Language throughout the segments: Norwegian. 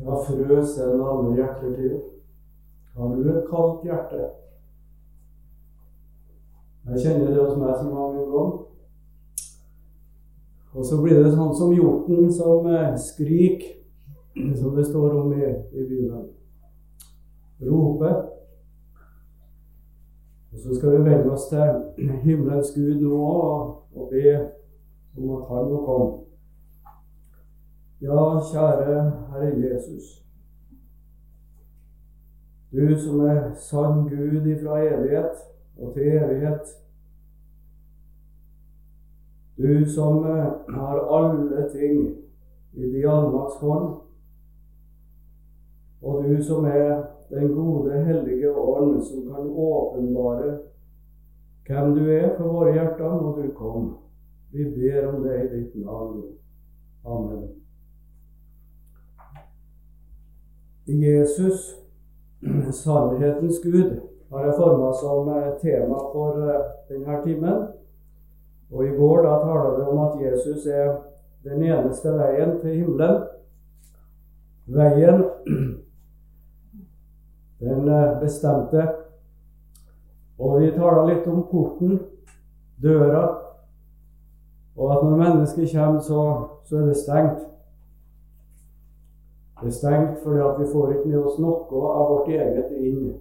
Ja, har frøst alle hjerter til. Har du et kaldt hjerte? Jeg kjenner det hos meg så mange ganger. Og så blir det sånn som hjorten som eh, skriker, som det står om i, i Bibelen. Roper. Og så skal vi vende oss til himmelens Gud nå og, og be om at Han må komme. Ja, kjære Herre Jesus. Du som er sann Gud ifra evighet og til evighet. Du som eh, har alle ting i de allmakts hånd. Og du som er den gode, hellige ånd, som kan åpenbare hvem du er for våre hjerter, når du kom. Vi ber om det i ditt navn. Amen. Jesus, sannhetens Gud, har jeg forma som eh, tema for eh, denne timen. Og I går da taler vi om at Jesus er den eneste veien til himmelen. Veien, den eh, bestemte. Og vi taler litt om porten, døra, og at når mennesket kommer, så, så er det stengt. Det er stengt fordi at vi får ikke med oss noe av vårt eget inn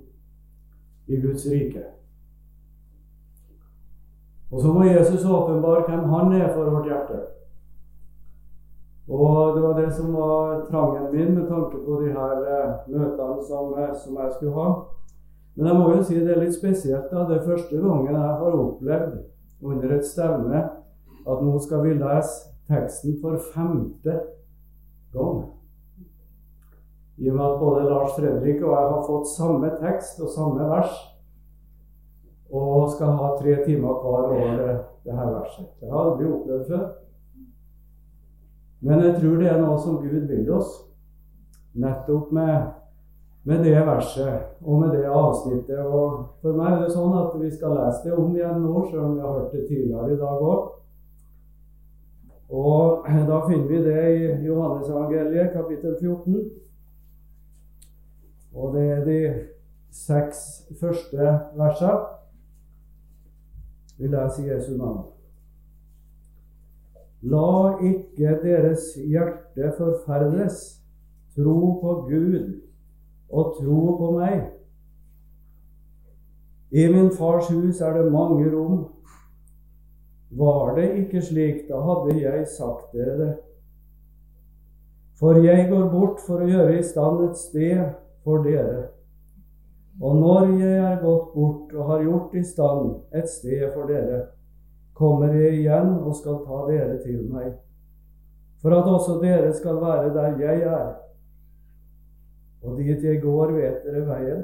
i Guds rike. Og så må Jesus åpenbare hvem han er for vårt hjerte. Og det var det som var trangen min med tanke på de her eh, møtene som, eh, som, jeg skulle ha. Men jeg må jo si det er litt spesielt. da, Det er første gangen jeg har opplevd under et stevne at nå skal vi lese teksten for femte gang. I og med at både Lars Fredrik og jeg har fått samme tekst og samme vers og skal ha tre timer hver over det her verset. Det har jeg aldri opplevd før. Men jeg tror det er noe som Gud vil oss, nettopp med, med det verset og med det avsnittet. Og For meg er det sånn at vi skal lese det om igjen nå, selv om vi har hørt det tidligere i dag òg. Og da finner vi det i Johannes evangeliet, kapittel 14. Og det er de seks første versene. Vi leser Jesu navn. La ikke deres hjerte forferdes. Tro på Gud og tro på meg. I min fars hus er det mange rom. Var det ikke slik, da hadde jeg sagt dere det. For jeg går bort for å gjøre i stand et sted for dere. Og når jeg er gått bort og har gjort i stand et sted for dere, kommer jeg igjen og skal ta dere til meg, for at også dere skal være der jeg er. Og dit jeg går, vet dere veien.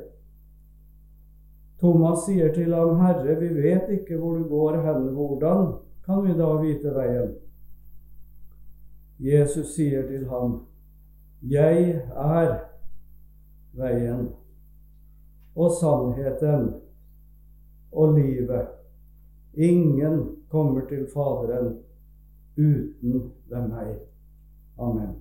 Thomas sier til ham, Herre, vi vet ikke hvor du går hen, hvordan kan vi da vite veien? Jesus sier til ham, Jeg er veien og sannheten og livet. Ingen kommer til Faderen uten ved meg. Amen.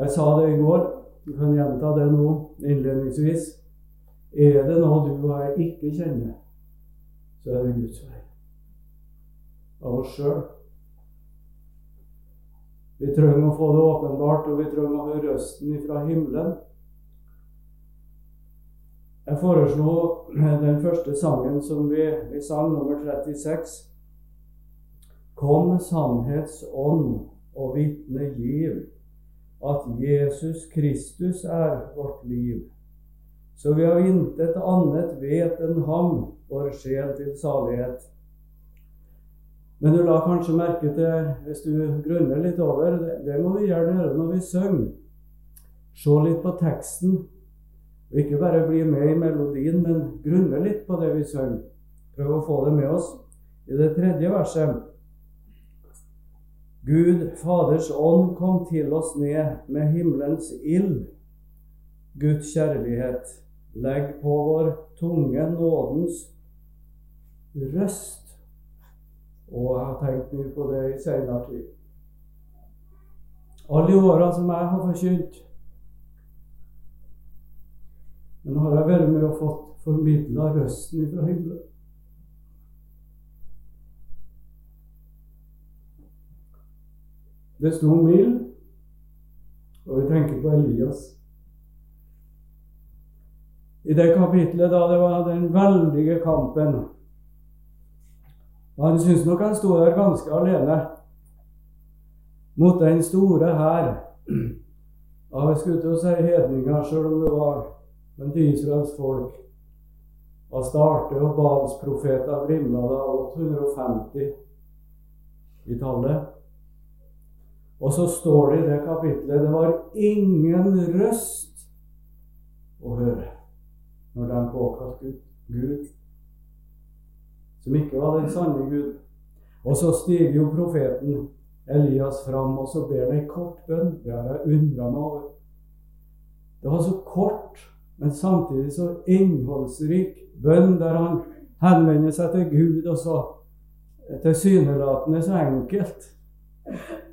Jeg sa det i går, du kan gjenta det nå innledningsvis. Er det noe du og jeg ikke kjenner, så er det Guds vei. Av oss sjøl. Vi trenger å få det åpenbart, og vi trenger å høre røsten fra himmelen. Jeg foreslo den første sangen som vi, vi sang, nummer 36. Kom sannhetsånd og vitne giv at Jesus Kristus er vårt liv. Så vi har intet annet vet enn ham, vår sjel til salighet. Men du la kanskje merke til, hvis du grunner litt over det, det må vi gjerne gjøre når vi synger. Se litt på teksten. Og ikke bare bli med i melodien, men grunne litt på det vi synger. Prøv å få det med oss. I det tredje verset Gud Faders ånd kom til oss ned med himmelens ild. Guds kjærlighet. Legg på vår tunge nådens røst Og jeg har tenkt mye på det i senere tid. Alle de åra som jeg har forkynt. Men har jeg vært med og fått formidla røsten fra himmelen. Det sto en mil, og vi tenker på Elias. I det kapitlet da det var den veldige kampen og Han syntes nok han sto der ganske alene mot den store hær av skulle til å si hedninger, sjøl om det var men til Israels folk. Astarte og Bals profeter vrimla da 850 i tallet. Og så står det i det kapitlet det var ingen røst å høre når de påkalte Gud, som ikke var den sanne Gud. Og så stiger jo profeten Elias fram, og så ber han ei kort bønn. Det har jeg undra meg over. Det var så kort, men samtidig så innholdsrik bønn der han henvender seg til Gud, og så tilsynelatende så enkelt.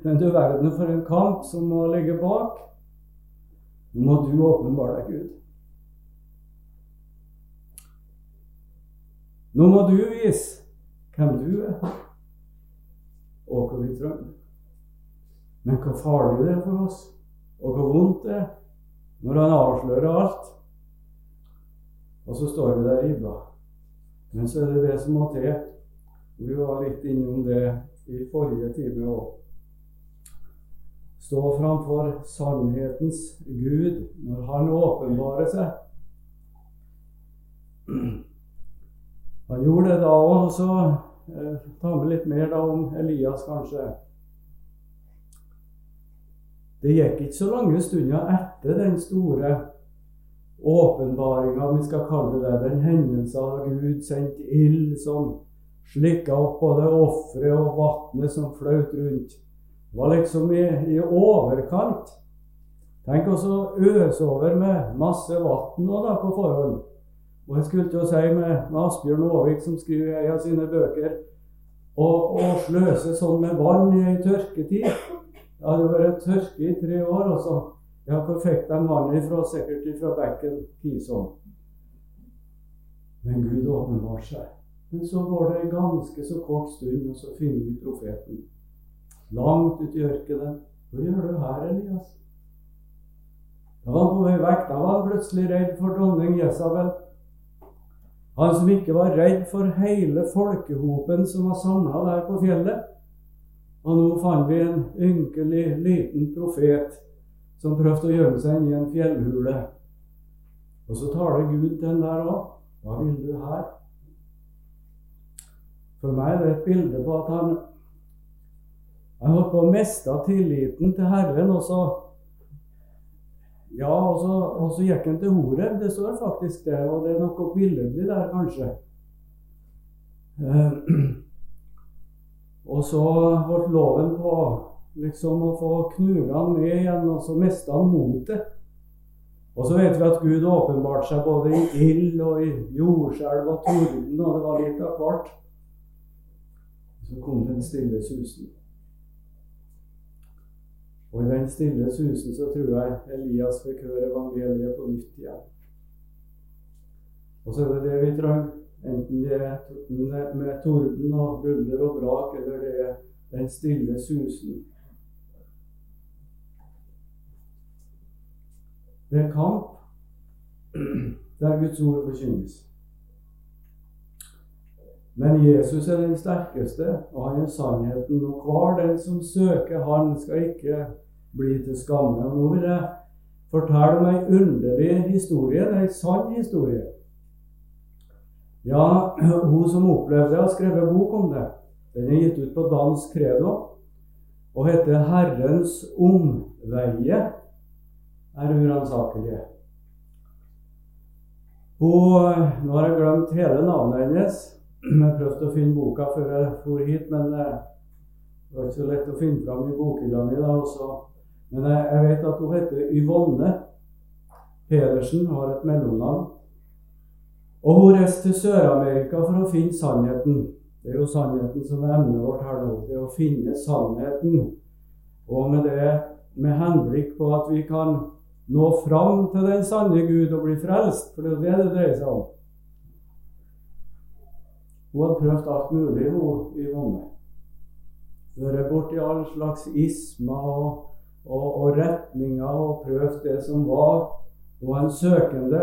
Men du verden for en kamp som må ligge bak. Nå må du åpenbare deg, Gud. Nå må du vise hvem du er, og hva vi trenger. Men hva farlig det er for oss, og hvor vondt det er når han avslører alt. Og så står vi der ribba. Men så er det det som må til. Vi var litt innom det i forrige time òg. Stå framfor sannhetens Gud når Han åpenbarer seg. Han gjorde det da òg, så eh, ta med litt mer da om Elias, kanskje. Det gikk ikke så lange stunder etter den store åpenbaringa, vi skal kalle det den hendelsen da Gud sendte ild som slikka opp både offeret og vannet som fløt rundt. Det var liksom i, i overkant. Tenk også å øse over med masse vann på forhånd. Og jeg skulle til å si med, med Asbjørn Aavik, som skriver en av sine bøker, og sløse sånn med vann i ei tørketid. Det hadde vært tørke i tre år. og så ja, hvor fikk de vannet ifra? Sikkert ifra bekken Kison. Men Gud åpenbarte seg. Men så går det en ganske så kort stund, og så finner vi profeten. Langt ute i ørkenen. Hva gjør du her, Elias? Da var han på vei vekk. Da var han plutselig redd for dronning Jesabel. Han som ikke var redd for hele folkehopen som var samla der på fjellet. Og nå fant vi en ynkelig liten profet som prøvde å gjemme seg inn i en fjellhule. Og så taler Gud til den der òg. Hva vil du her? For meg er det et bilde på at han han holdt på å miste tilliten til Herren, og så ja, og så, gikk han til Horeb. Det står faktisk det, og det er noe billedlig der, kanskje. Eh, og så holdt loven på liksom å få knuga han ned igjen, og så mista han motet. Og så vet vi at Gud åpenbarte seg både i ild og i jordskjelv og torden, og det var litt av hvert. Så kom den stille susen. Og i den stille susen så tror jeg Elias fikk høre evangeliet på nytt igjen. Og så er det det vi trenger, enten det er med torden og bulder og brak, eller det er den stille susen Det er kamp der Guds ord forkynnes. Men Jesus er den sterkeste, og han er sannheten. Og hver den som søker Han, skal ikke bli til skamme. Og Nå vil jeg fortelle om ei underlig historie. Det er ei sann historie. Ja, hun som opplevde det, har skrevet bok om det. Den er gitt ut på dansk credo og heter 'Herrens omveie' er uransakelige. Hun, nå har jeg glemt hele navnet hennes. Jeg prøvde å finne boka før jeg for hit, men eh, det var ikke så lett å finne fram i bokhylla mi. da også. Men jeg, jeg, vet at hun heter Yvonne Pedersen, har et mellomnavn. Og hun reiste til Sør-Amerika for å finne sannheten. Det er jo sannheten som er emnet vårt her nå. Det å finne sannheten. Og med det med henblikk på at vi kan nå fram til den sanne Gud og bli frelst. For det er det det dreier seg om. Hun hadde prøvd alt mulig, hun Yvonne. Vært borti all slags ismer og, og, og, retninger og prøvd det som var. Hun var en søkende.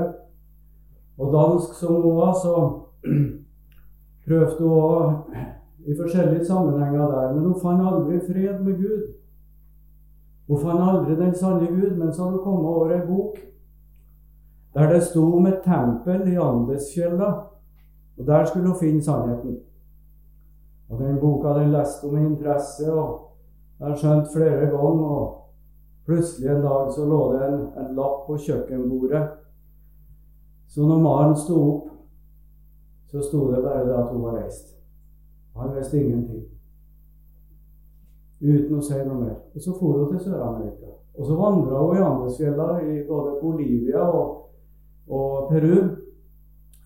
Og dansk som hun var, så prøvde hun òg i forskjellige sammenhenger der. Men hun fant aldri fred med Gud. Hun fant aldri den sanne Gud, men så hadde hun kommet over ei bok der det sto om et tempel i Andesfjella. Og der skulle hun finne sannheten. Og Den boka den leste hun med interesse, og jeg har skjønt flere ganger. og Plutselig en dag så lå det en, en lapp på kjøkkenbordet. Så når Maren sto opp, så sto det bare det at hun var reist. Og han visste ingenting uten å si noe mer. Og Så for hun til Sør-Amerika. Og så vandra hun i Andesfjella i både Bolivia og, og Peru.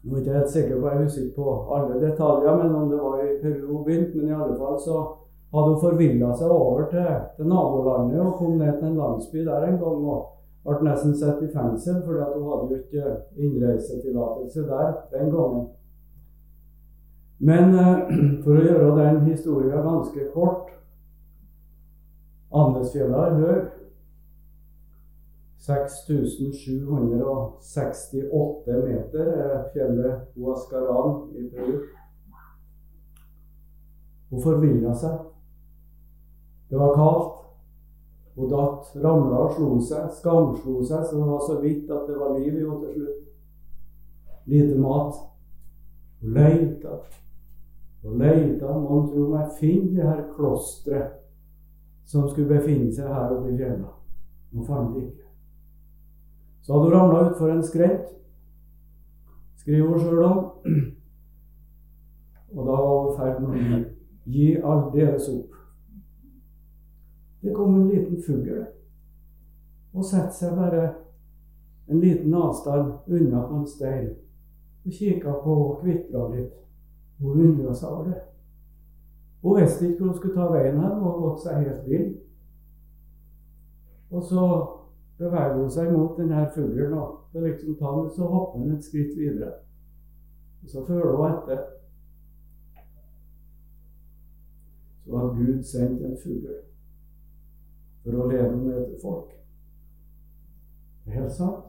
Nå er jeg ikke helt sikker på, jeg husker ikke på alle detaljer, men om det var i Peru hun begynte. Men i alle fall så hadde hun forvilla seg over til, til, nabolandet og kom ned til en landsby der en gang. og ble nesten satt i fengsel, fordi hun hadde jo ikke innreisetillatelse der den gangen. Men eh, for å gjøre den historien ganske kort Andesfjella er høy. 6768 meter er fjellet Huascaran i Peru. Hun forvirra seg. Det var kaldt. Hun datt, ramla og slo seg, skamslo seg så det var så vidt at det var liv i henne til slutt. Lite mat. Hun leita og leita. Mon tro meg, finn det her klosteret som skulle befinne seg her oppe i fjellene. Hun fant det ikke. Så hadde hun ramla utfor en skrent, skriver hun sjøl om. Og da var hun i ferd med å gi, gi aldeles opp. Det kom en liten fugl og satte seg bare en liten avstand unna på en stein og kikka på og kvitra litt. Hun undra seg over det. Hun visste ikke hvor hun skulle ta veien hen. Hun hadde gått seg helt vill. Og så beveger hun seg mot denne fuglen og liksom ta den, så hopper hun et skritt videre. Og så følger hun etter. Så har Gud sendt en fugl for å leve med til folk. Det er helt sant.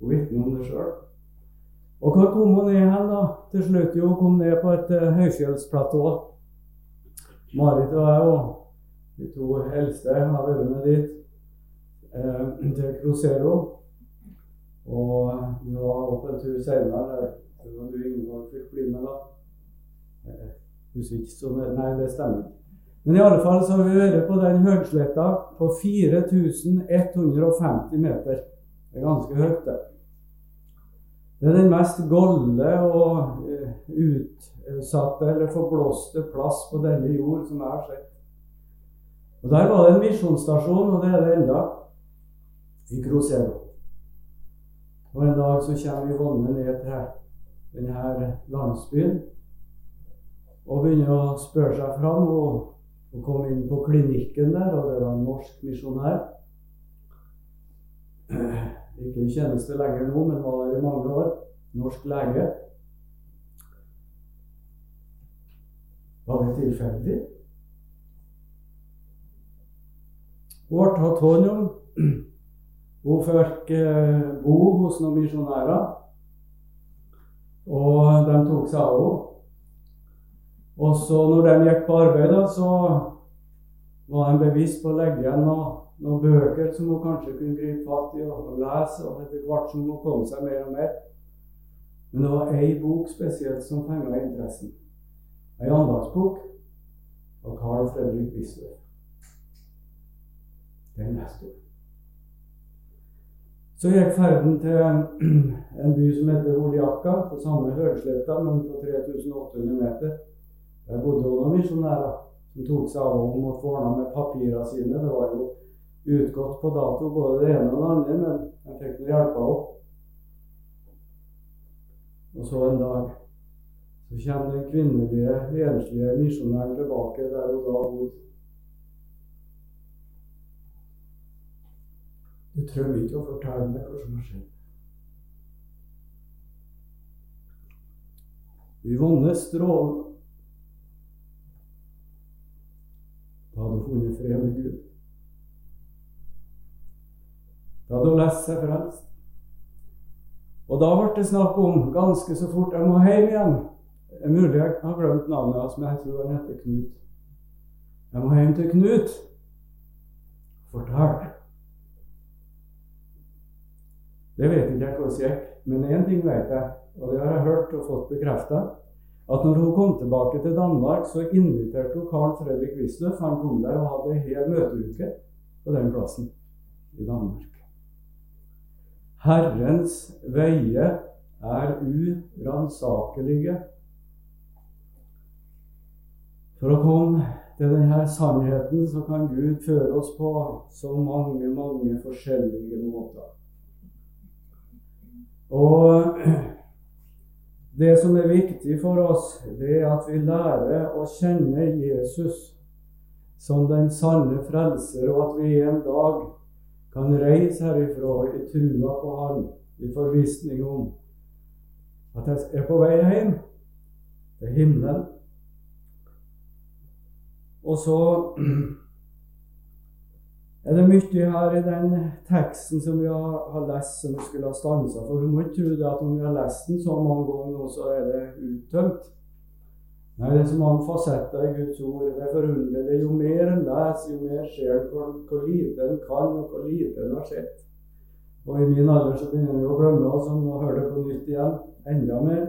Hun vitner om det sjøl. Og hvor kom hun ned hen da? Til slutt jo, hun kom ned på et uh, høyfjellsplatå. Marit og jeg og de to eldste har vært med dit til Crosero. Og vi var opp en tur senere. Det var du Ingeborg fikk bli med, da. Jeg husker ikke så Nei, det stemmer. Men i alle fall så har vi vært på den høgsletta på 4150 meter. Det er ganske høyt, det. Det er den mest golde og uh, utsatte eller forblåste plass på denne jord som jeg har sett. Og Der var det en misjonsstasjon, og det er det enda, i Crozero. Og en dag så kommer vi Yvonne ned til denne landsbyen og begynner å spørre seg fram. Og, og kom inn på klinikken der, og det var en norsk misjonær. Ikke i tjeneste lenger nå, men var der i mange år. Norsk lege. Var det tilfeldig? Ble tatt hånd om. Hun fikk bo hos noen misjonærer, og de tok seg av henne. Og så når de gikk på arbeid, så var de bevisst på å legge igjen noen, noen bøker som hun kanskje kunne gripe fatt i og, lese, og etter hvert som hun kom seg mer og mer. Men det var ei bok spesielt som fenga interessen. Ei andagsbok av Carl Fredrik Wisløff. Den leste hun. Så gikk ferden til en by som heter Oliaka, på samme høgsletta, men på 3800 meter. Der bodde hun noen misjonærer som tok seg av og måtte få ordna med papirene sine. Det var jo utgått på dato, både det ene og det andre, men jeg fikk nå hjelpa opp. Og så en dag Så kommer den kvinnelige, enslige misjonæren tilbake der hun da bodde. Du trenger ikke å fortelle meg hva som har skjedd. Yvonne Strålen Da hadde hun funnet fred med Gud. Da hadde hun lest seg frelst. Og da ble det snakk om ganske så fort jeg må hjem igjen. Det er mulig jeg har glemt navnet hans, men jeg tror han heter Knut. Jeg må hjem til Knut. Fortell. Det vet ikke jeg hvordan gikk, men én ting vet jeg, og det har jeg hørt og fått bekrefta. At når hun kom tilbake til Danmark, så inviterte hun Carl Fredrik Wisløff. Han kom der og hadde en hel møteuke på den plassen i Danmark. Herrens veier er uransakelige. For å komme til denne sannheten så kan Gud føre oss på så mange, mange forskjellige måter. Og det som er viktig for oss, det er at vi lærer å kjenne Jesus som den sanne frelser, og at vi en dag kan reise herifra i trua på Han, i forvissning om at jeg er på vei hjem til himmelen. Og så er det mye her i den teksten som vi har, lest, som vi skulle ha stansa for. Du må ikke tro det at om vi har lest den så mange ganger nå, så er det uttømt. Nei, det er så mange fasetter i Guds ord. Det er forunderlig. Jo mer en leser, jo mer ser en hvor, lite en kan, og hvor lite en har sett. Og i min alder så begynner vi å glemme oss om å høre det på nytt igjen. Enda mer.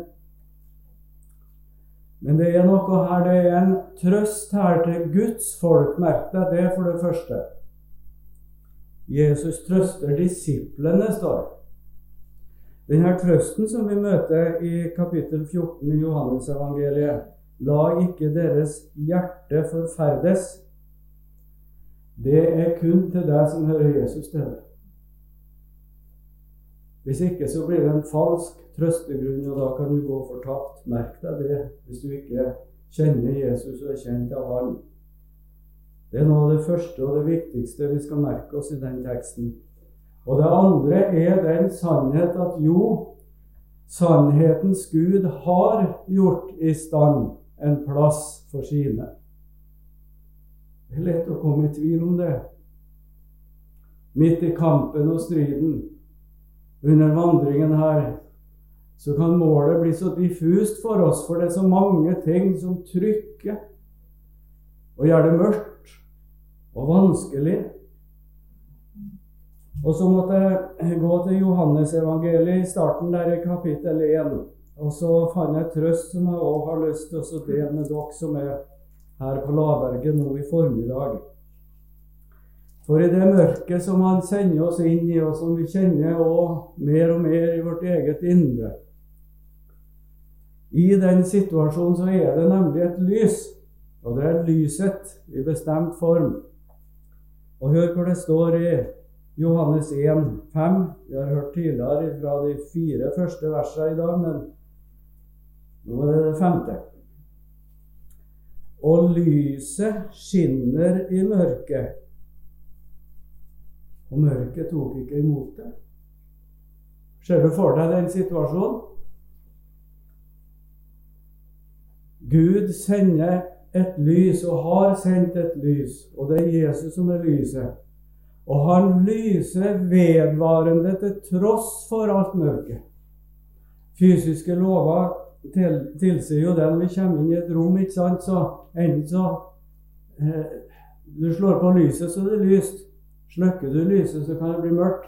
Men det er noe her, det er en trøst her til Guds folk. Merk deg det, for det første. Jesus trøster disiplene, står det. Denne trøsten som vi møter i kapittel 14 i Johannesevangeliet La ikke deres hjerte forferdes. Det er kun til deg som hører Jesus til. Hvis ikke så blir det en falsk trøstegrunn, og da kan du gå fortapt. Merk deg det hvis du ikke kjenner Jesus og er kjent av Han. Det er noe av det første og det viktigste vi skal merke oss i den teksten. Og det andre er den sannhet at jo, sannhetens Gud har gjort i stand en plass for sine. Det er lett å komme i tvil om det. Midt i kampen og striden under vandringen her, så kan målet bli så diffust for oss, for det er så mange ting som trykker og gjør det mørkt og vanskelig. Og så måtte jeg gå til Johannesevangeliet i starten der i kapittel 1. Og så fant jeg trøst som jeg òg har lyst til å dele med dere som er her på Lavberget nå i formiddag. For i det mørket som Han sender oss inn i, og som vi kjenner også mer og mer i vårt eget indre I den situasjonen så er det nemlig et lys, og det er lyset i bestemt form. Og hør hvor det står i Johannes 1, 5. Vi har hørt tidligere fra de fire første versene i dag, men nå er det det femte. Og lyset skinner i mørket og mørket tok ikke imot det. Ser du for deg den situasjonen? Gud sender et lys, og har sendt et lys, og det er Jesus som er lyset. Og han lyser vedvarende til tross for alt mørket. Fysiske lover til, tilsier jo det når vi kommer inn i et rom, ikke sant, så enten så eh, Du slår på lyset, så det er lyst. Slukker du lyset, så kan det bli mørkt.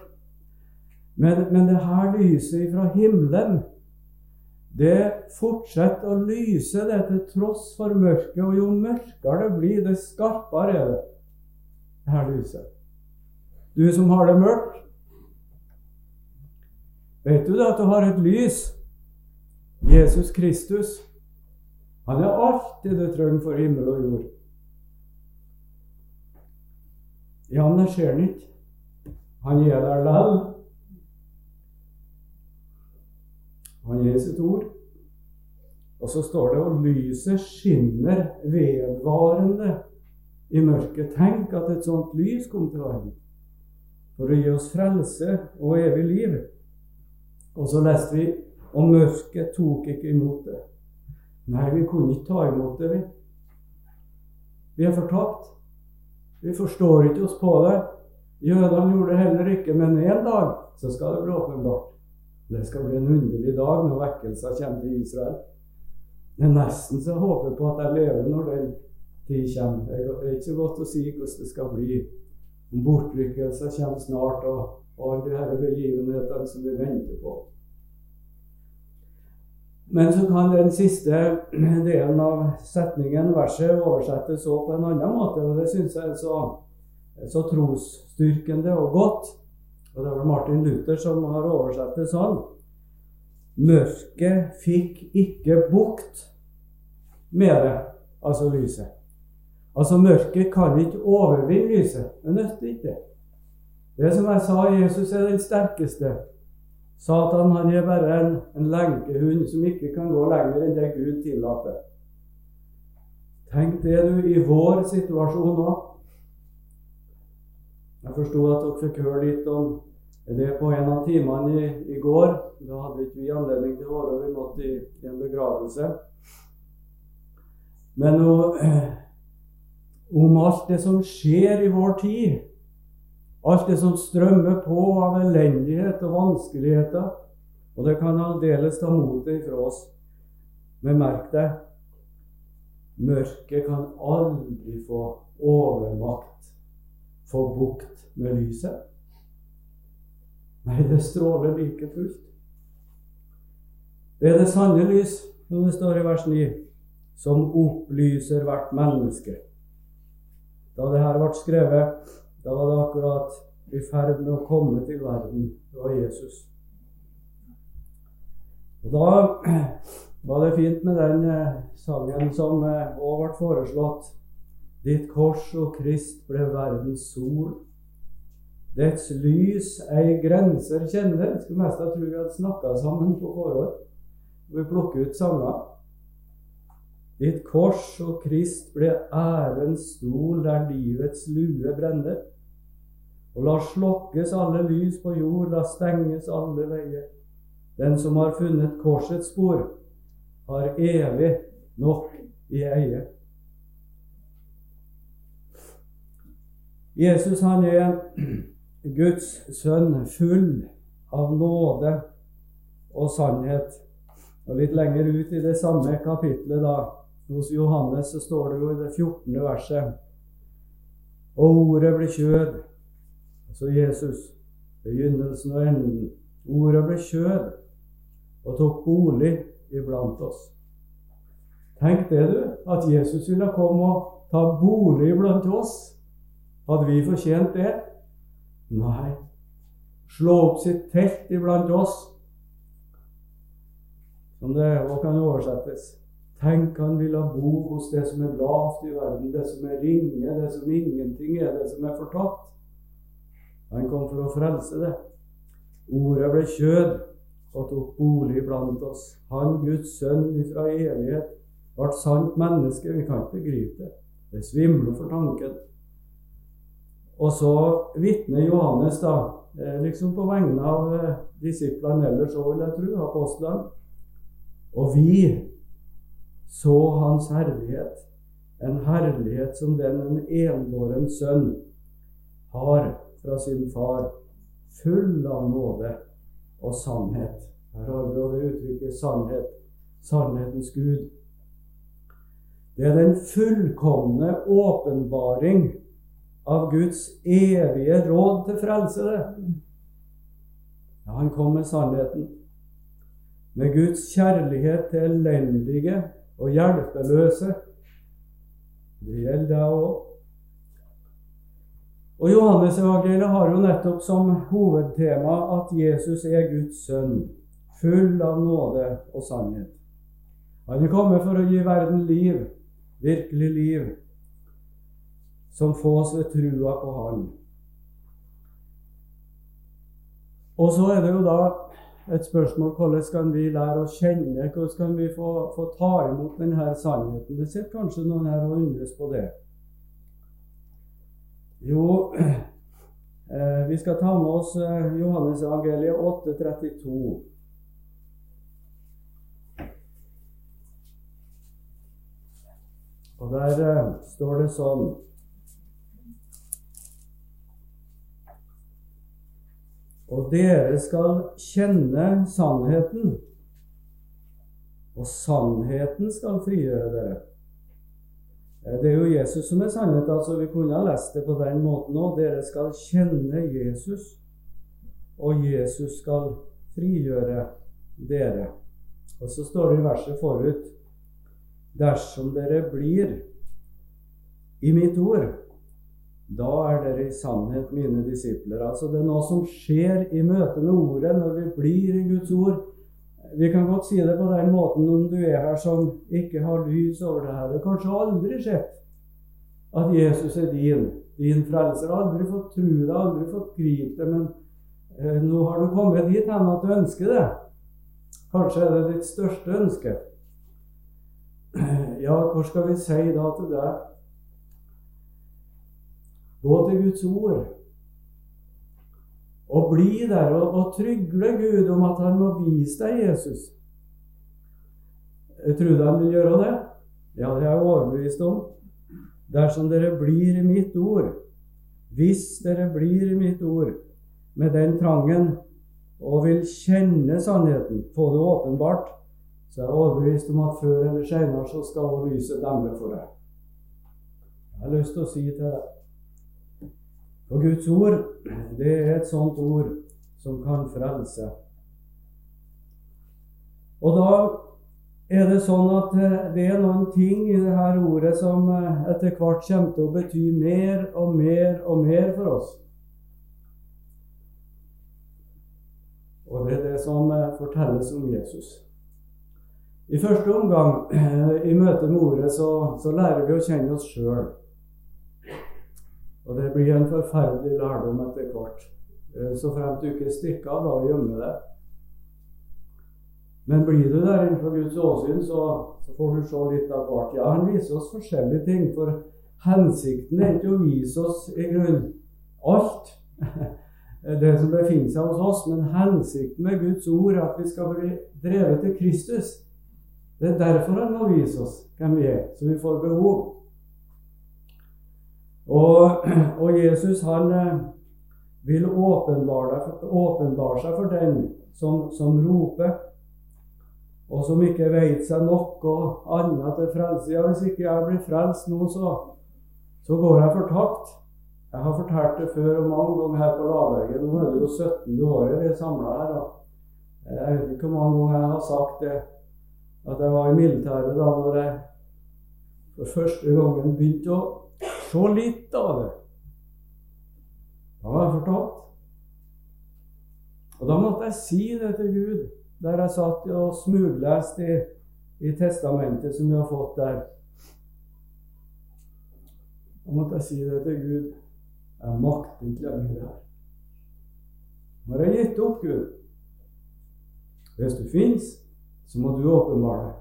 Men, men det her lyset fra himmelen, det fortsetter å lyse det til tross for mørket. Og jo mørkere det blir, det skarpere er det, her lyset. Du som har det mørkt, vet du da at du har et lys? Jesus Kristus. Han er alltid det trenger for himmel og jord. Ja, men det ser han ikke. Han er der likevel. Han gir sitt ord. Og så står det og lyset skinner vedvarende i mørket. Tenk at et sånt lys kom til verden for å gi oss frelse og evig liv. Og så leste vi og mørket tok ikke imot det. Nei, vi kunne ikke ta imot det, vi. Vi er fortapt. Vi forstår ikke oss på det. Jødene gjorde det heller ikke, men en dag så skal det bli åpenbart. Det skal bli en underlig dag når vekkelsen kommer til Israel. Det er nesten så jeg håper på at jeg lever når den tid kommer. Det er ikke så godt å si hvordan det skal bli. Om bortrykkelsen kommer snart, og, alle disse begivenhetene som vi venter på. Men så kan den siste delen av setningen, verset, oversettes også på en annen måte. Og det syns jeg er så, så trosstyrkende og godt. Og det vel Martin Luther som har oversett det sånn. Mørket fikk ikke bukt med det, altså lyset. Altså Mørket kan ikke overvinne lyset. Det nytter ikke. Det som jeg sa, Jesus er den sterkeste. Satan han er bare en, en lenkehund som ikke kan gå lenger enn det Gud tillater. Tenk det, du, i vår situasjon nå. Jeg forsto at dere fikk høre litt om det på en av timene i, i går. Da hadde ikke vi anledning til å være vi måtte i, i en begravelse. Men om alt det som skjer i vår tid, alt det som strømmer på av elendighet og vanskeligheter, og det kan aldeles ta motet ifra oss. Men merk deg mørket kan aldri få overmakt, få bukt med lyset. Nei, det stråler like fullt. Det er det sanne lys, som det står i vers 9, som opplyser hvert menneske. Da det her ble skrevet, da var det akkurat i ferd med å komme til verden. Det var Jesus. Og Da var det fint med den eh, sangen som òg eh, ble foreslått. Ditt kors og Krist ble verdens sol. Dets lys ei grenser kjenner. Skulle mest tro vi hadde snakka sammen på forhånd. Vi plukker ut sanger. Ditt kors og Krist ble ærens stol der livets lue brenner. Og la slokkes alle lys på jord, la stenges alle veier. Den som har funnet korsets spor, har evig nok i eie. Jesus han er Guds sønn full av nåde og sannhet. Og Litt lenger ut i det samme kapitlet, da, hos Johannes, så står det jo i det 14. verset Og ordet ble kjød, altså Jesus, begynnelsen og enden. Ordet ble kjød og tok bolig iblant oss. Tenk det, du, at Jesus ville komme og ta bolig iblant oss. Hadde vi fortjent det? Nei. Slå opp sitt telt iblant oss, som det òg kan oversettes. Tenk han ville bo hos det som er lavt i verden, det som er ringe, det som ingenting er, det som er fortapt. Han kom for å frelse det. Ordet ble kjød og tok bolig blant oss. Han, Guds sønn ifra evighet, ble sant menneske. Vi kan ikke begripe det. Det svimler for tanken. Og så vitner Johannes, da, eh, liksom på vegne av eh, disiplene ellers òg, vil jeg tro, apostlene. Og vi så hans herlighet, en herlighet som den en enbåren sønn har fra sin far, full av nåde og sannhet. Her har vi det uttrykket 'sannhet', sannhetens Gud. Det er den fullkomne åpenbaring av Guds evige råd til frelsede. Ja, han kom med sannheten. Med Guds kjærlighet til elendige og hjelpeløse. Det gjelder deg òg. Og Johannes evangeliet har jo nettopp som hovedtema at Jesus er Guds sønn, full av nåde og sannhet. Han er kommet for å gi verden liv, virkelig liv, som fås ved trua på Han. Og så er det jo da et spørsmål hvordan skal vi lære å kjenne, hvordan skal vi få, få ta imot denne sannheten. Det sitter kanskje noen her og undres på det. Jo, eh, vi skal ta med oss eh, Johannes evangeliet 8,32. Og der eh, står det sånn Og dere skal kjenne sannheten, og sannheten skal frigjøre dere. Eh, det er jo Jesus som er sannhet. altså Vi kunne ha lest det på den måten òg. Dere skal kjenne Jesus, og Jesus skal frigjøre dere. Og så står det i verset forut Dersom dere blir i mitt ord, da er dere i sannhet mine disipler. Altså Det er noe som skjer i møte med Ordet når vi blir i Guds ord. Vi kan godt si det på den måten om du er her som ikke har lys over det her. Det kanskje aldri sett at Jesus er din, din frelser. Aldri fått tro det, aldri fått gripe det, men eh, nå har du kommet dit hen at du ønsker det. Kanskje er det ditt største ønske. Ja, hvor skal vi si da til det? Gå til Guds ord. Og bli der og, og trygle Gud om at han må vise deg Jesus. Jeg trodde han vil gjøre det. Ja, det er jeg overbevist om. Dersom dere blir i mitt ord, hvis dere blir i mitt ord med den trangen og vil kjenne sannheten, få det åpenbart, så er jeg overbevist om at før eller senere så skal lyset demre for deg. Jeg har lyst til å si til deg for Guds ord, det er et sånt ord som kan frelse. Og da er det sånn at eh, det er noen ting i dette ordet som eh, etter hvert kommer til å bety mer og mer og mer for oss. Og det er det som eh, fortelles om Jesus. I første omgang, i møte med ordet, så, så lærer vi å kjenne oss sjøl. Og det blir en forferdelig lærdom etter hvert. Eh, så fremt du ikke stikker av da og gjemmer deg. Men blir du der innenfor Guds åsyn, så, får du se litt av hvert. Ja, han viser oss forskjellige ting, for hensikten er ikke å vise oss i grunn alt det som befinner seg hos oss, men hensikten med Guds ord er at vi skal bli drevet til Kristus. Det er derfor han må vise oss hvem vi er, så vi får behov. Og, og Jesus han eh, vil åpenbare, seg for den som, som, roper, og som ikke vet seg noe annet til frelse. Ja, hvis ikke jeg blir frelst nå, så, så går jeg fortapt. Jeg har fortalt det før og mange ganger her på Lavberget. Nå er det jo 17. året vi er samla her. og Jeg vet ikke hvor mange ganger jeg har sagt det, at jeg var i militæret da når jeg for første gangen begynte å Se litt av det. Da var jeg fortalt. Og da måtte jeg si det til Gud, der jeg satt og smugleste i, i testamentet som vi har fått der. Da måtte jeg si det til Gud. Jeg makter ikke lenger det her. Nå har jeg gitt opp, Gud. Hvis du fins, så må du åpenbare det.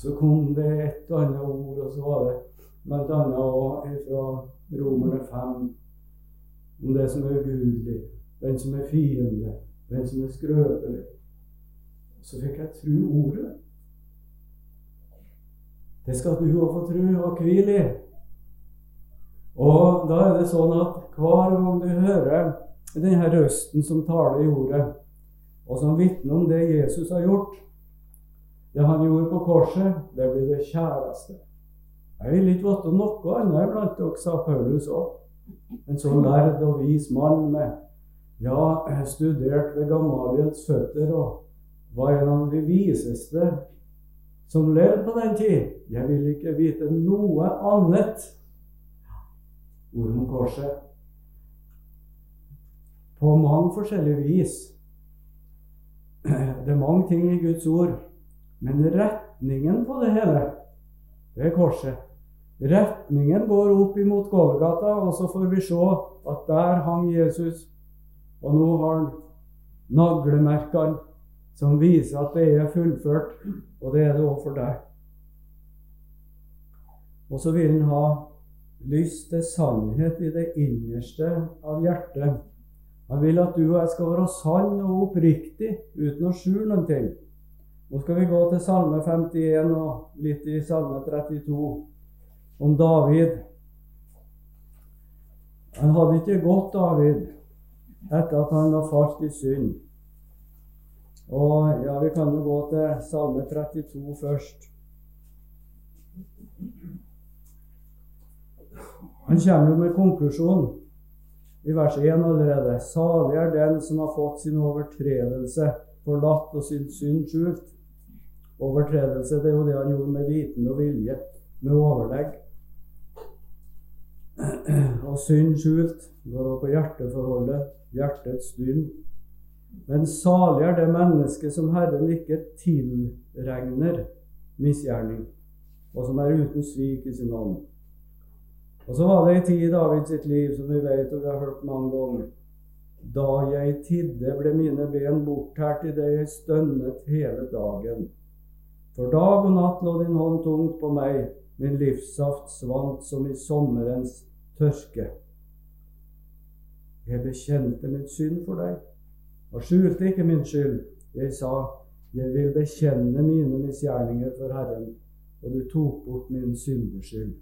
Så kom det et og annet ord, og så var det Bl.a. fra Romerne 5 om det som er ugudelig, den som er fiende, den som er skrøpelig. Så fikk jeg tru ordet. Det skal du òg få tru og hvile i. Og da er det sånn at hver gang du hører denne røsten som taler i ordet, og som vitner om det Jesus har gjort, det han gjorde på korset, det blir det kjæreste. Jeg vil ikke vite noe annet iblant dere, sa Paulus òg. En så lærd og vis mann med ja, jeg studerte ved Gamaliels føtter og var en av de viseste som levde på den tid. Jeg vil ikke vite noe annet. Ord om korset. På mange forskjellige vis. Det er mange ting i Guds ord, men retningen på det hele, det er korset. Retningen går opp imot Golgata, og så får vi se at der hang Jesus. Og nå har han naglemerkene som viser at det er fullført, og det er det òg for deg. Og så vil han ha lyst til sannhet i det innerste av hjertet. Han vil at du og jeg skal være sann og oppriktig uten å skjule noen ting. Nå skal vi gå til Salme 51 og litt i Salme 32 om David. Han hadde ikke gått, David, etter at han var falt i synd. Og ja, Vi kan jo gå til Salme 32 først. Han kommer jo med konklusjon i vers 1 allerede. Salig er den som har fått sin overtredelse forlatt og sin synd skjult. Overtredelse det er jo det han gjorde med viten og vilje, med overlegg. Og synd skjult går over på hjerteforholdet, hjertets dyn. Men salig er det mennesket som Herren ikke tilregner misgjerning, og som er uten svik i sin ånd. Og så var det ei tid i David sitt liv som vi vet og vi har hørt mange ganger. Da jeg tidde, ble mine ben bortært idet jeg stønnet hele dagen. For dag og natt lå din hånd tungt på meg, min livssaft svant som i sommerens tørke. Jeg bekjente min synd for deg, og skjulte ikke min skyld. Jeg sa, jeg vil bekjenne mine misgjerninger for Herren, og du tok bort min syndeskyld.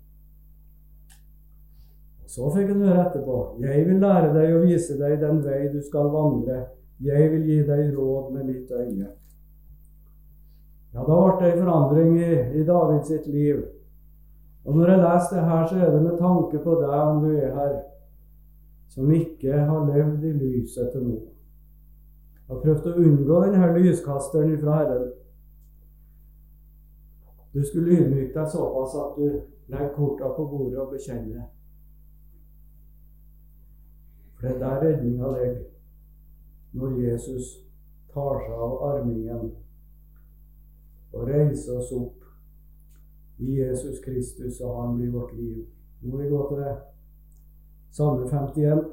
Så fikk han høre etterpå. Jeg vil lære deg å vise deg den vei du skal vandre. Jeg vil gi deg råd med mitt øye. Ja, da ble det en forandring i, i David sitt liv. Og når jeg leser det her, så er det med tanke på deg, om du er her, som ikke har levd i lyset til nå. Har prøvd å unngå denne lyskasteren fra Herren. Du skulle ydmyke deg såpass at du legger korta på bordet og bekjenner. For det er der redninga ligger, når Jesus tar seg av armingen og reiser oss opp i Jesus Kristus, og han blir vårt liv. Nå må vi gå til det. Salme 51.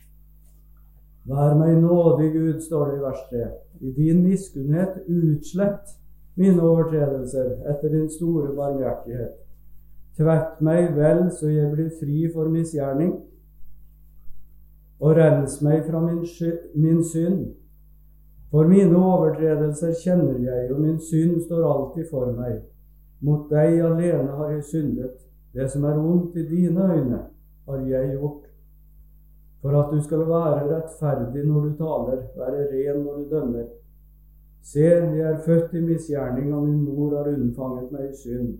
Vær meg nådig, Gud, står det i vers 3. I din miskunnhet utslett mine overtredelser etter din store barmhjertighet. Tvett meg vel, så jeg blir fri for misgjerning og rens meg fra min, min synd. For mine overtredelser kjenner jeg, og min synd står alltid for meg. Mot deg alene har jeg syndet. Det som er vondt i dine øyne, har jeg gjort. For at du skal være rettferdig når du taler, være ren når du dømmer. Se, jeg er født i misgjerning, og min mor har unnfanget meg i synd.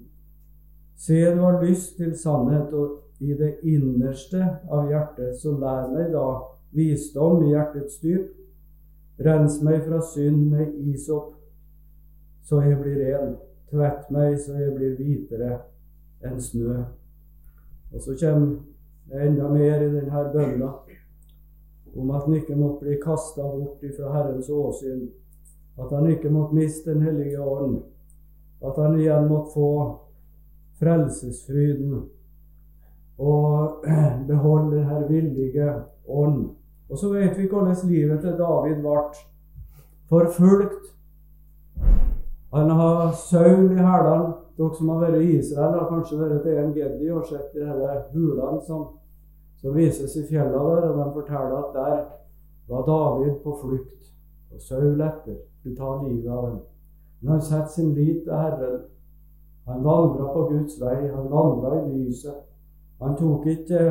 Se, du har lyst til sannhet og i det innerste av hjertet, så lær meg da visdom i hjertets dyp. Rens meg fra synd med isopp, så jeg blir ren. Tvett meg så jeg blir hvitere enn snø. Og så kommer det enda mer i denne bønna om at han ikke måtte bli kasta bort fra Herrens åsyn, at han ikke måtte miste Den hellige ånd, at han igjen måtte få frelsesfryden og beholde denne villige ånd. Og så vet vi hvordan livet til David ble forfulgt. Han har Saul i hælene. Dere som har vært i Israel, har kanskje vært til en Geddi og sett de disse hulene som, som, vises i fjellene der. Og de forteller at der var David på flukt, og Saul etter skulle ta livet av ham. Men han setter sin lit til Herren. Han vandra på Guds vei. Han vandra i lyset. Han tok ikke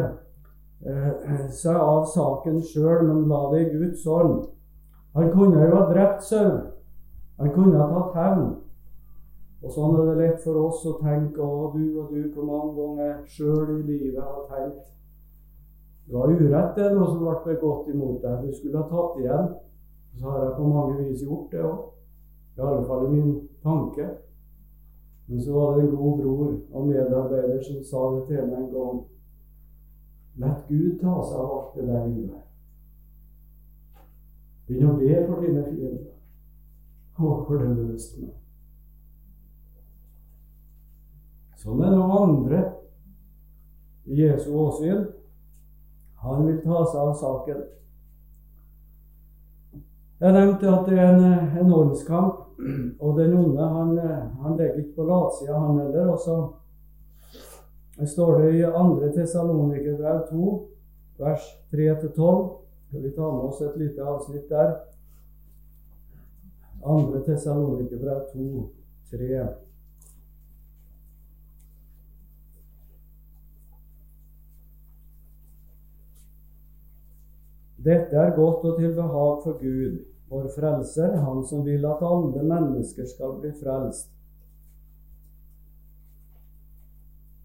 eh, seg av saken sjøl, men la det i Guds ånd. Han kunne jo ha drept Saul. Han kunne ha tatt hevn. Og sånn er det lett for oss å tenke å, du og du, hvor mange ganger sjøl i livet har tenkt Det var urett, det, noe som ble begått imot deg. Du skulle ha tatt igjen. Så har jeg på mange vis gjort det òg. I alle fall i min tanke. Men så var det en god bror og medarbeider som sa det til meg en gang. La Gud ta seg av alt det der inne. Begynn å be for dine fiender. Håper det løste meg. Sånn er det noen andre i Jesu åsyn. Han vil ta seg av saken. Jeg nevnte at det er en, en åndskamp, og den onde han, han legger ikke på latsida, han heller. Og så står det i 2. Tessalonikerbrev 2, vers 3-12. Skal vi ta med oss et lite avsnitt der? 2. Tessalonikerbrev 2, 3. Dette er godt og til behag for Gud, vår frelser, Han som vil at alle mennesker skal bli frelst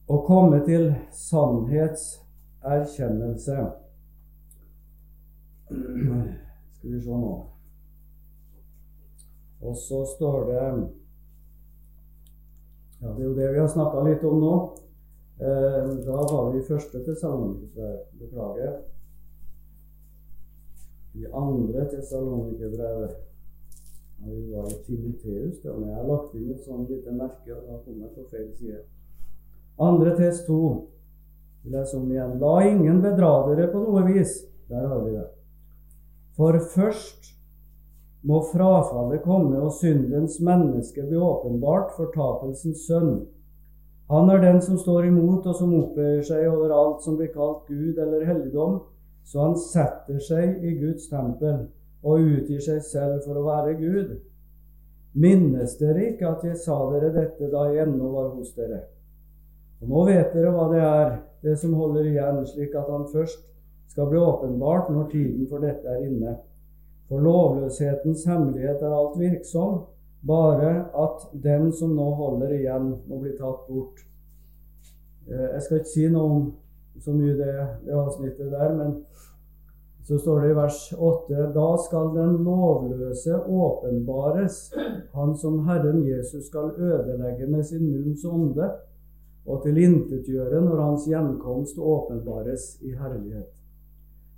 og komme til sannhetserkjennelse. Skal vi se nå Og så står det Ja, det er jo det vi har snakka litt om nå. Eh, da var vi første til Salonikerbrevet. Beklager De andre Tessalonikerbrev. Vi var i Timoteus, Ja, men jeg har lagt inn et sånt lite merke, og da kom jeg på feil side. Andre test 2. Vi leser om igjen. La ingen bedra dere på noe vis. Der har vi det. For først må frafallet komme og syndens menneske bli åpenbart, fortapelsens sønn. Han er den som står imot, og som oppbøyer seg over alt som blir kalt Gud eller helligdom, så han setter seg i Guds tempel og utgir seg selv for å være Gud. Minnes dere ikke at jeg sa dere dette da jeg ennå var hos dere? Og nå vet dere hva det er, det som holder igjen, slik at han først skal bli åpenbart når tiden for dette er inne. For lovløshetens hemmelighet er alt virksom, bare at den som nå holder igjen, må bli tatt bort. Eh, jeg skal ikke si noe om så mye det, det avsnittet der, men så står det i vers 8.: Da skal den lovløse åpenbares, han som Herren Jesus skal ødelegge med sin munns ånde, og tilintetgjøre når hans gjenkomst åpenbares i herlighet.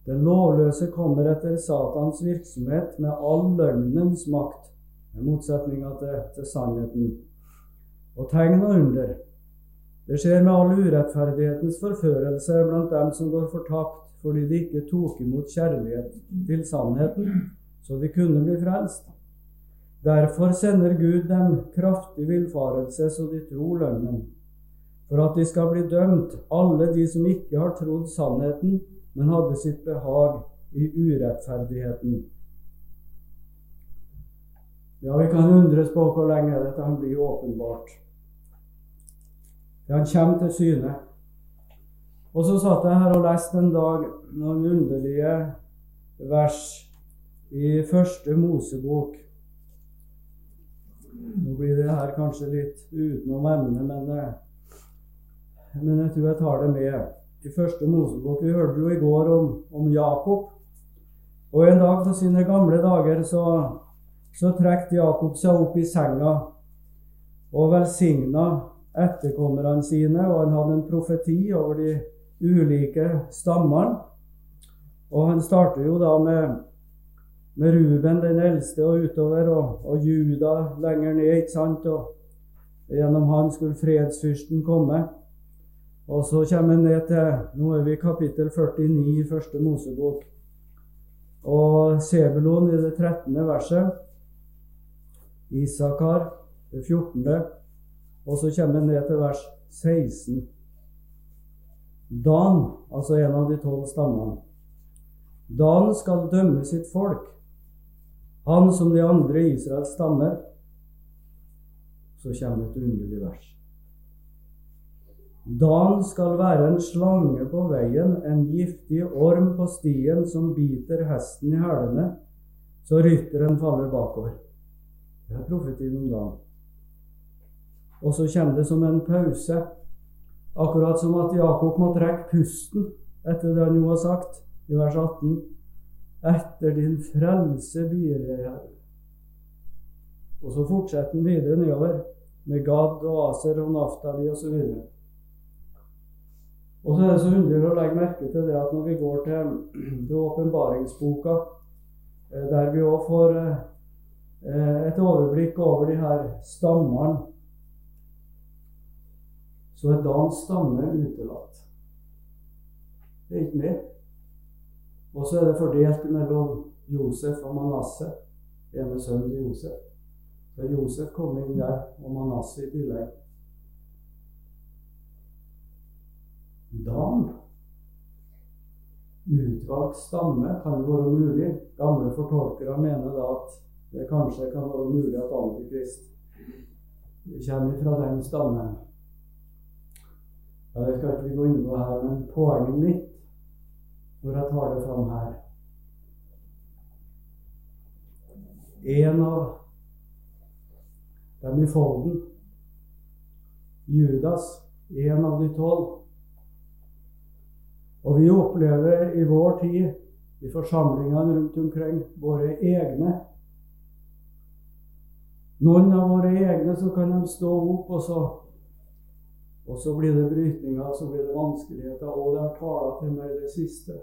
Den lovløse kommer etter Satans virksomhet med all løgnens makt, med motsetninga til, til sannheten, og tegn og under. Det skjer med all urettferdighetens forførelse blant dem som går fortapt fordi de ikke tok imot kjærlighet til sannheten, så de kunne bli frelst. Derfor sender Gud dem kraftig villfarelse, så de tror løgnen, for at de skal bli dømt, alle de som ikke har trodd sannheten, men hadde sitt behag i urettferdigheten. Ja, vi kan undres på hvor lenge dette han blir åpenbart. Han kommer til syne. Og så satt jeg her og leste en dag noen underlige vers i første Mosebok. Nå blir det her kanskje litt utenom emnet, men, eh, men jeg tror jeg tar det med. I første Mosebok Vi hørte jo i går om, om Jakob. Og en dag på sine gamle dager så, så trekte Jakob seg opp i senga og velsigna etterkommerne sine, og han hadde en profeti over de ulike stammene. Og han starter jo da med, med Ruben, den eldste, og utover, og, og Juda lenger ned, ikke sant? Og gjennom han skulle fredsfyrsten komme. Og så kommer vi ned til Nå er vi i kapittel 49 i første Mosebok. Og Sebulon i det 13. verset. Isakar det 14. Og så kommer vi ned til vers 16. Dan, altså en av de tolv stammene. Dan skal dømme sitt folk, han som de andre Israels stammer. Så kommer et underlig vers. Dan skal være en slange på veien, en giftig orm på stien som biter hesten i hælene, så rytteren faller bakover. Det er profetien om Dan. Og så kommer det som en pause Akkurat som at Jakob må trekke pusten etter det han jo har sagt i vers 18. Etter din frelse byr jeg. Og så fortsetter han videre nedover med Gad og Aser og Naftali osv. Og så er det så underlig å legge merke til det at når vi går til, til åpenbaringsboka, eh, der vi òg får eh, et overblikk over de her stammene så er Dans stamme utelatt. Det er ikke mer. Og så er det fordelt mellom Josef og Manasseh. ene sønnen til Josef. Så Josef kom inn der, og Manasseh i tillegg. Dan utvalgt stamme kan være mulig. Gamle fortolkere mener da at det kanskje kan være mulig at Antikrist kommer fra den stammen. Ja, Det skal ikke vi gå inn på her, men poenget mitt når jeg tar det fram her En av dem i folden, Judas, en av de tolv Og vi opplever i vår tid, i forsamlingene rundt omkring, våre egne Noen av våre egne så kan de stå opp, og så og så blir det brytninger, så blir det vanskeligheter. Og det har tala til meg det siste.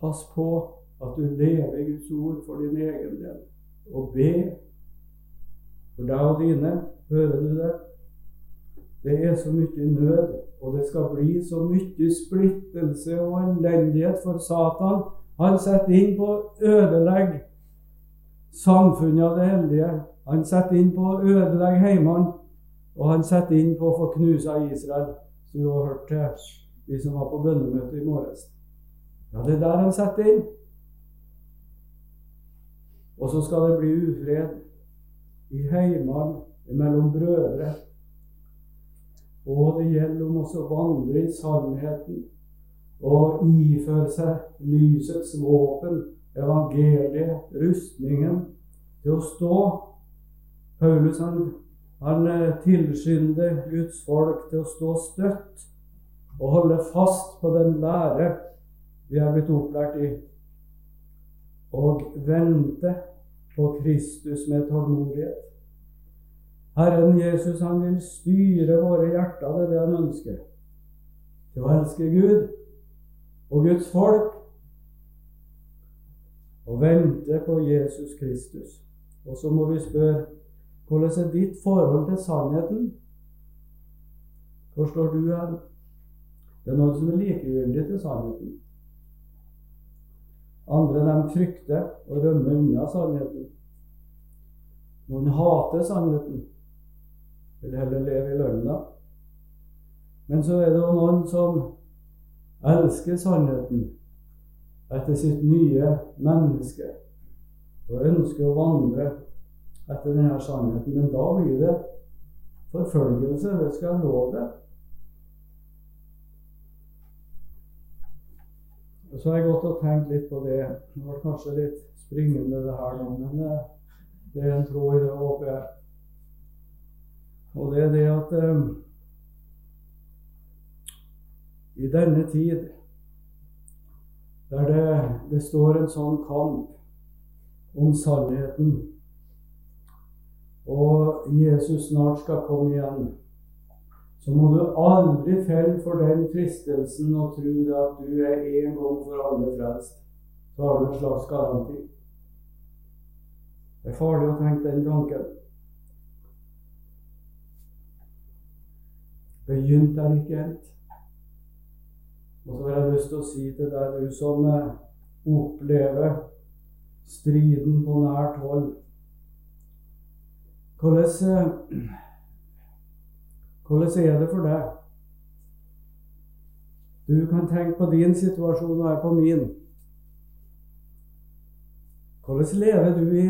Pass på at du lever i Guds ord for din egen del, og be for deg og dine. Hører du det? Det er så mye nød, og det skal bli så mye splittelse og elendighet for Satan. Han setter inn på å ødelegge samfunnet av det hellige. Han setter inn på å ødelegge heimene. Og han setter inn på å få knuse Israel, som du har hørt til vi som var på bønnemøte i morges. Ja, det er der han setter inn. Og så skal det bli ufred i heimene mellom brødre. Og det gjelder om å vandre i sannheten og iføre seg lysets våpen, evangeliet, rustningen, til å stå. Paulus han han eh, tilskynder Guds folk til å stå støtt og holde fast på den lære vi er blitt opplært i, og vente på Kristus med tålmodighet. Herren Jesus han vil styre våre hjerter, det det han ønsker. Til å elske Gud og Guds folk og vente på Jesus Kristus. Og så må vi spørre hvordan er ditt forhold til sannheten? Hvor står du hen? Det er noen som er likegyldige til sannheten. Andre de frykter og rømmer unna sannheten. Noen hater sannheten, vil heller leve i løgna. Men så er det noen som elsker sannheten etter sitt nye menneske og ønsker å vandre etter denne sannheten. Men da blir det forfølgelse. Det skal jeg love deg. Så har jeg gått og tenkt litt på det. Det var kanskje litt springende, det her men det, det er en tråd i det, håper jeg. Og det er det at um, i denne tid, der det, det står en sånn kamp om sannheten og Jesus snart skal komme igjen, så må du aldri felle for den fristelsen og tro at du er en gang for alle frelst. Da har du en slags garanti. Det er farlig å tenke den tanken. Begynt er ikke endt. Og så har jeg lyst til å si til deg, du som eh, opplever striden på nært hold hvordan, eh, hvordan er det for deg? Du kan tenke på din situasjon og jeg på min. Hvordan lever du i,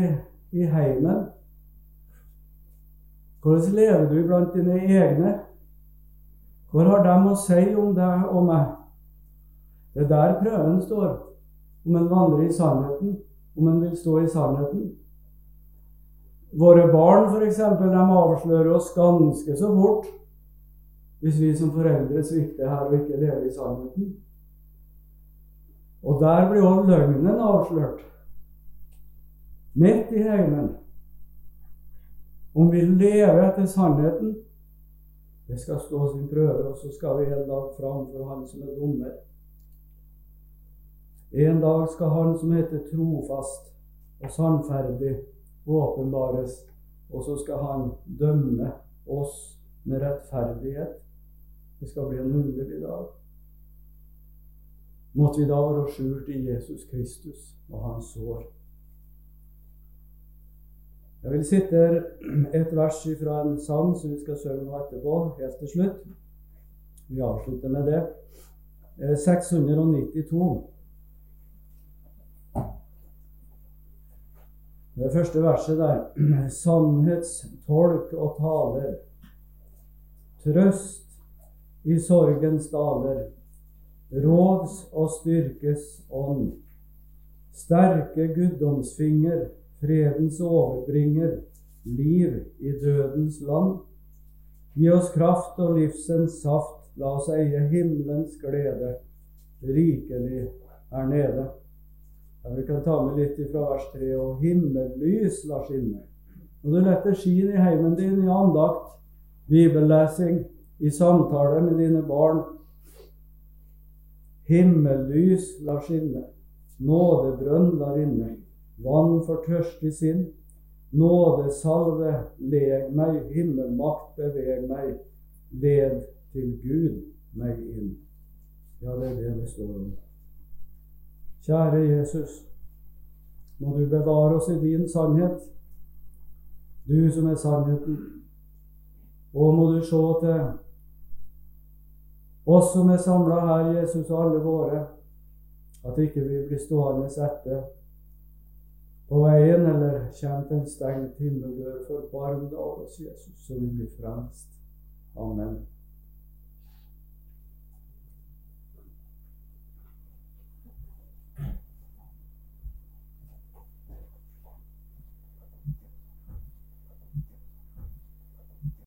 i heimen? Hvordan lever du blant dine egne? Hva har de å si om deg og meg? Det er der prøven står. Om en vandrer i sannheten, om en vil stå i sannheten. Våre barn de avslører oss ganske så fort hvis vi som foreldre svikter her og ikke lever i sannheten. Og der blir også løgnen avslørt. Midt i heimen. Om vi lever etter sannheten, det skal stå sin prøve, og så skal vi en dag fram for Han som er dommer. En dag skal Han som heter trofast og sannferdig, åpenbares, og så skal han dømme oss med rettferdighet. Det skal bli en underlig dag. Måtte vi da være skjult i Jesus Kristus og hans sår. Jeg vil sitere et vers fra en sang som vi skal synge nå etterpå, helt til slutt. Vi avslutter med det. 692. Det første verset der. Sannhetstolk og taler. Trøst i sorgens daler. Råds og styrkes ånd. Sterke guddomsfinger, fredens overbringer. Liv i dødens land. Gi oss kraft og livsens saft. La oss eie himmelens glede. Rikelig er nede. Ja, vi kan ta med litt fra vers 3. Og himmellys la skinne. Når du letter skien i heimen din i andakt, bibellesing, i samtale med dine barn Himmellys la skinne. Nådebrønn la rinne. Vann for tørstig sinn. Nådesalve leg meg. Himmelmakt beveg meg. Led til Gud meg inn. Ja, det er det det står om. Kjære Jesus, må du bevare oss i din sannhet, du som er sannheten. Og må du se til oss som er samla her, Jesus, og alle våre, at ikke vi blir stående etter på veien eller kjent en stengt himmeldør. Forbarm deg over oss, Jesus, så vi blir frelst. Amen.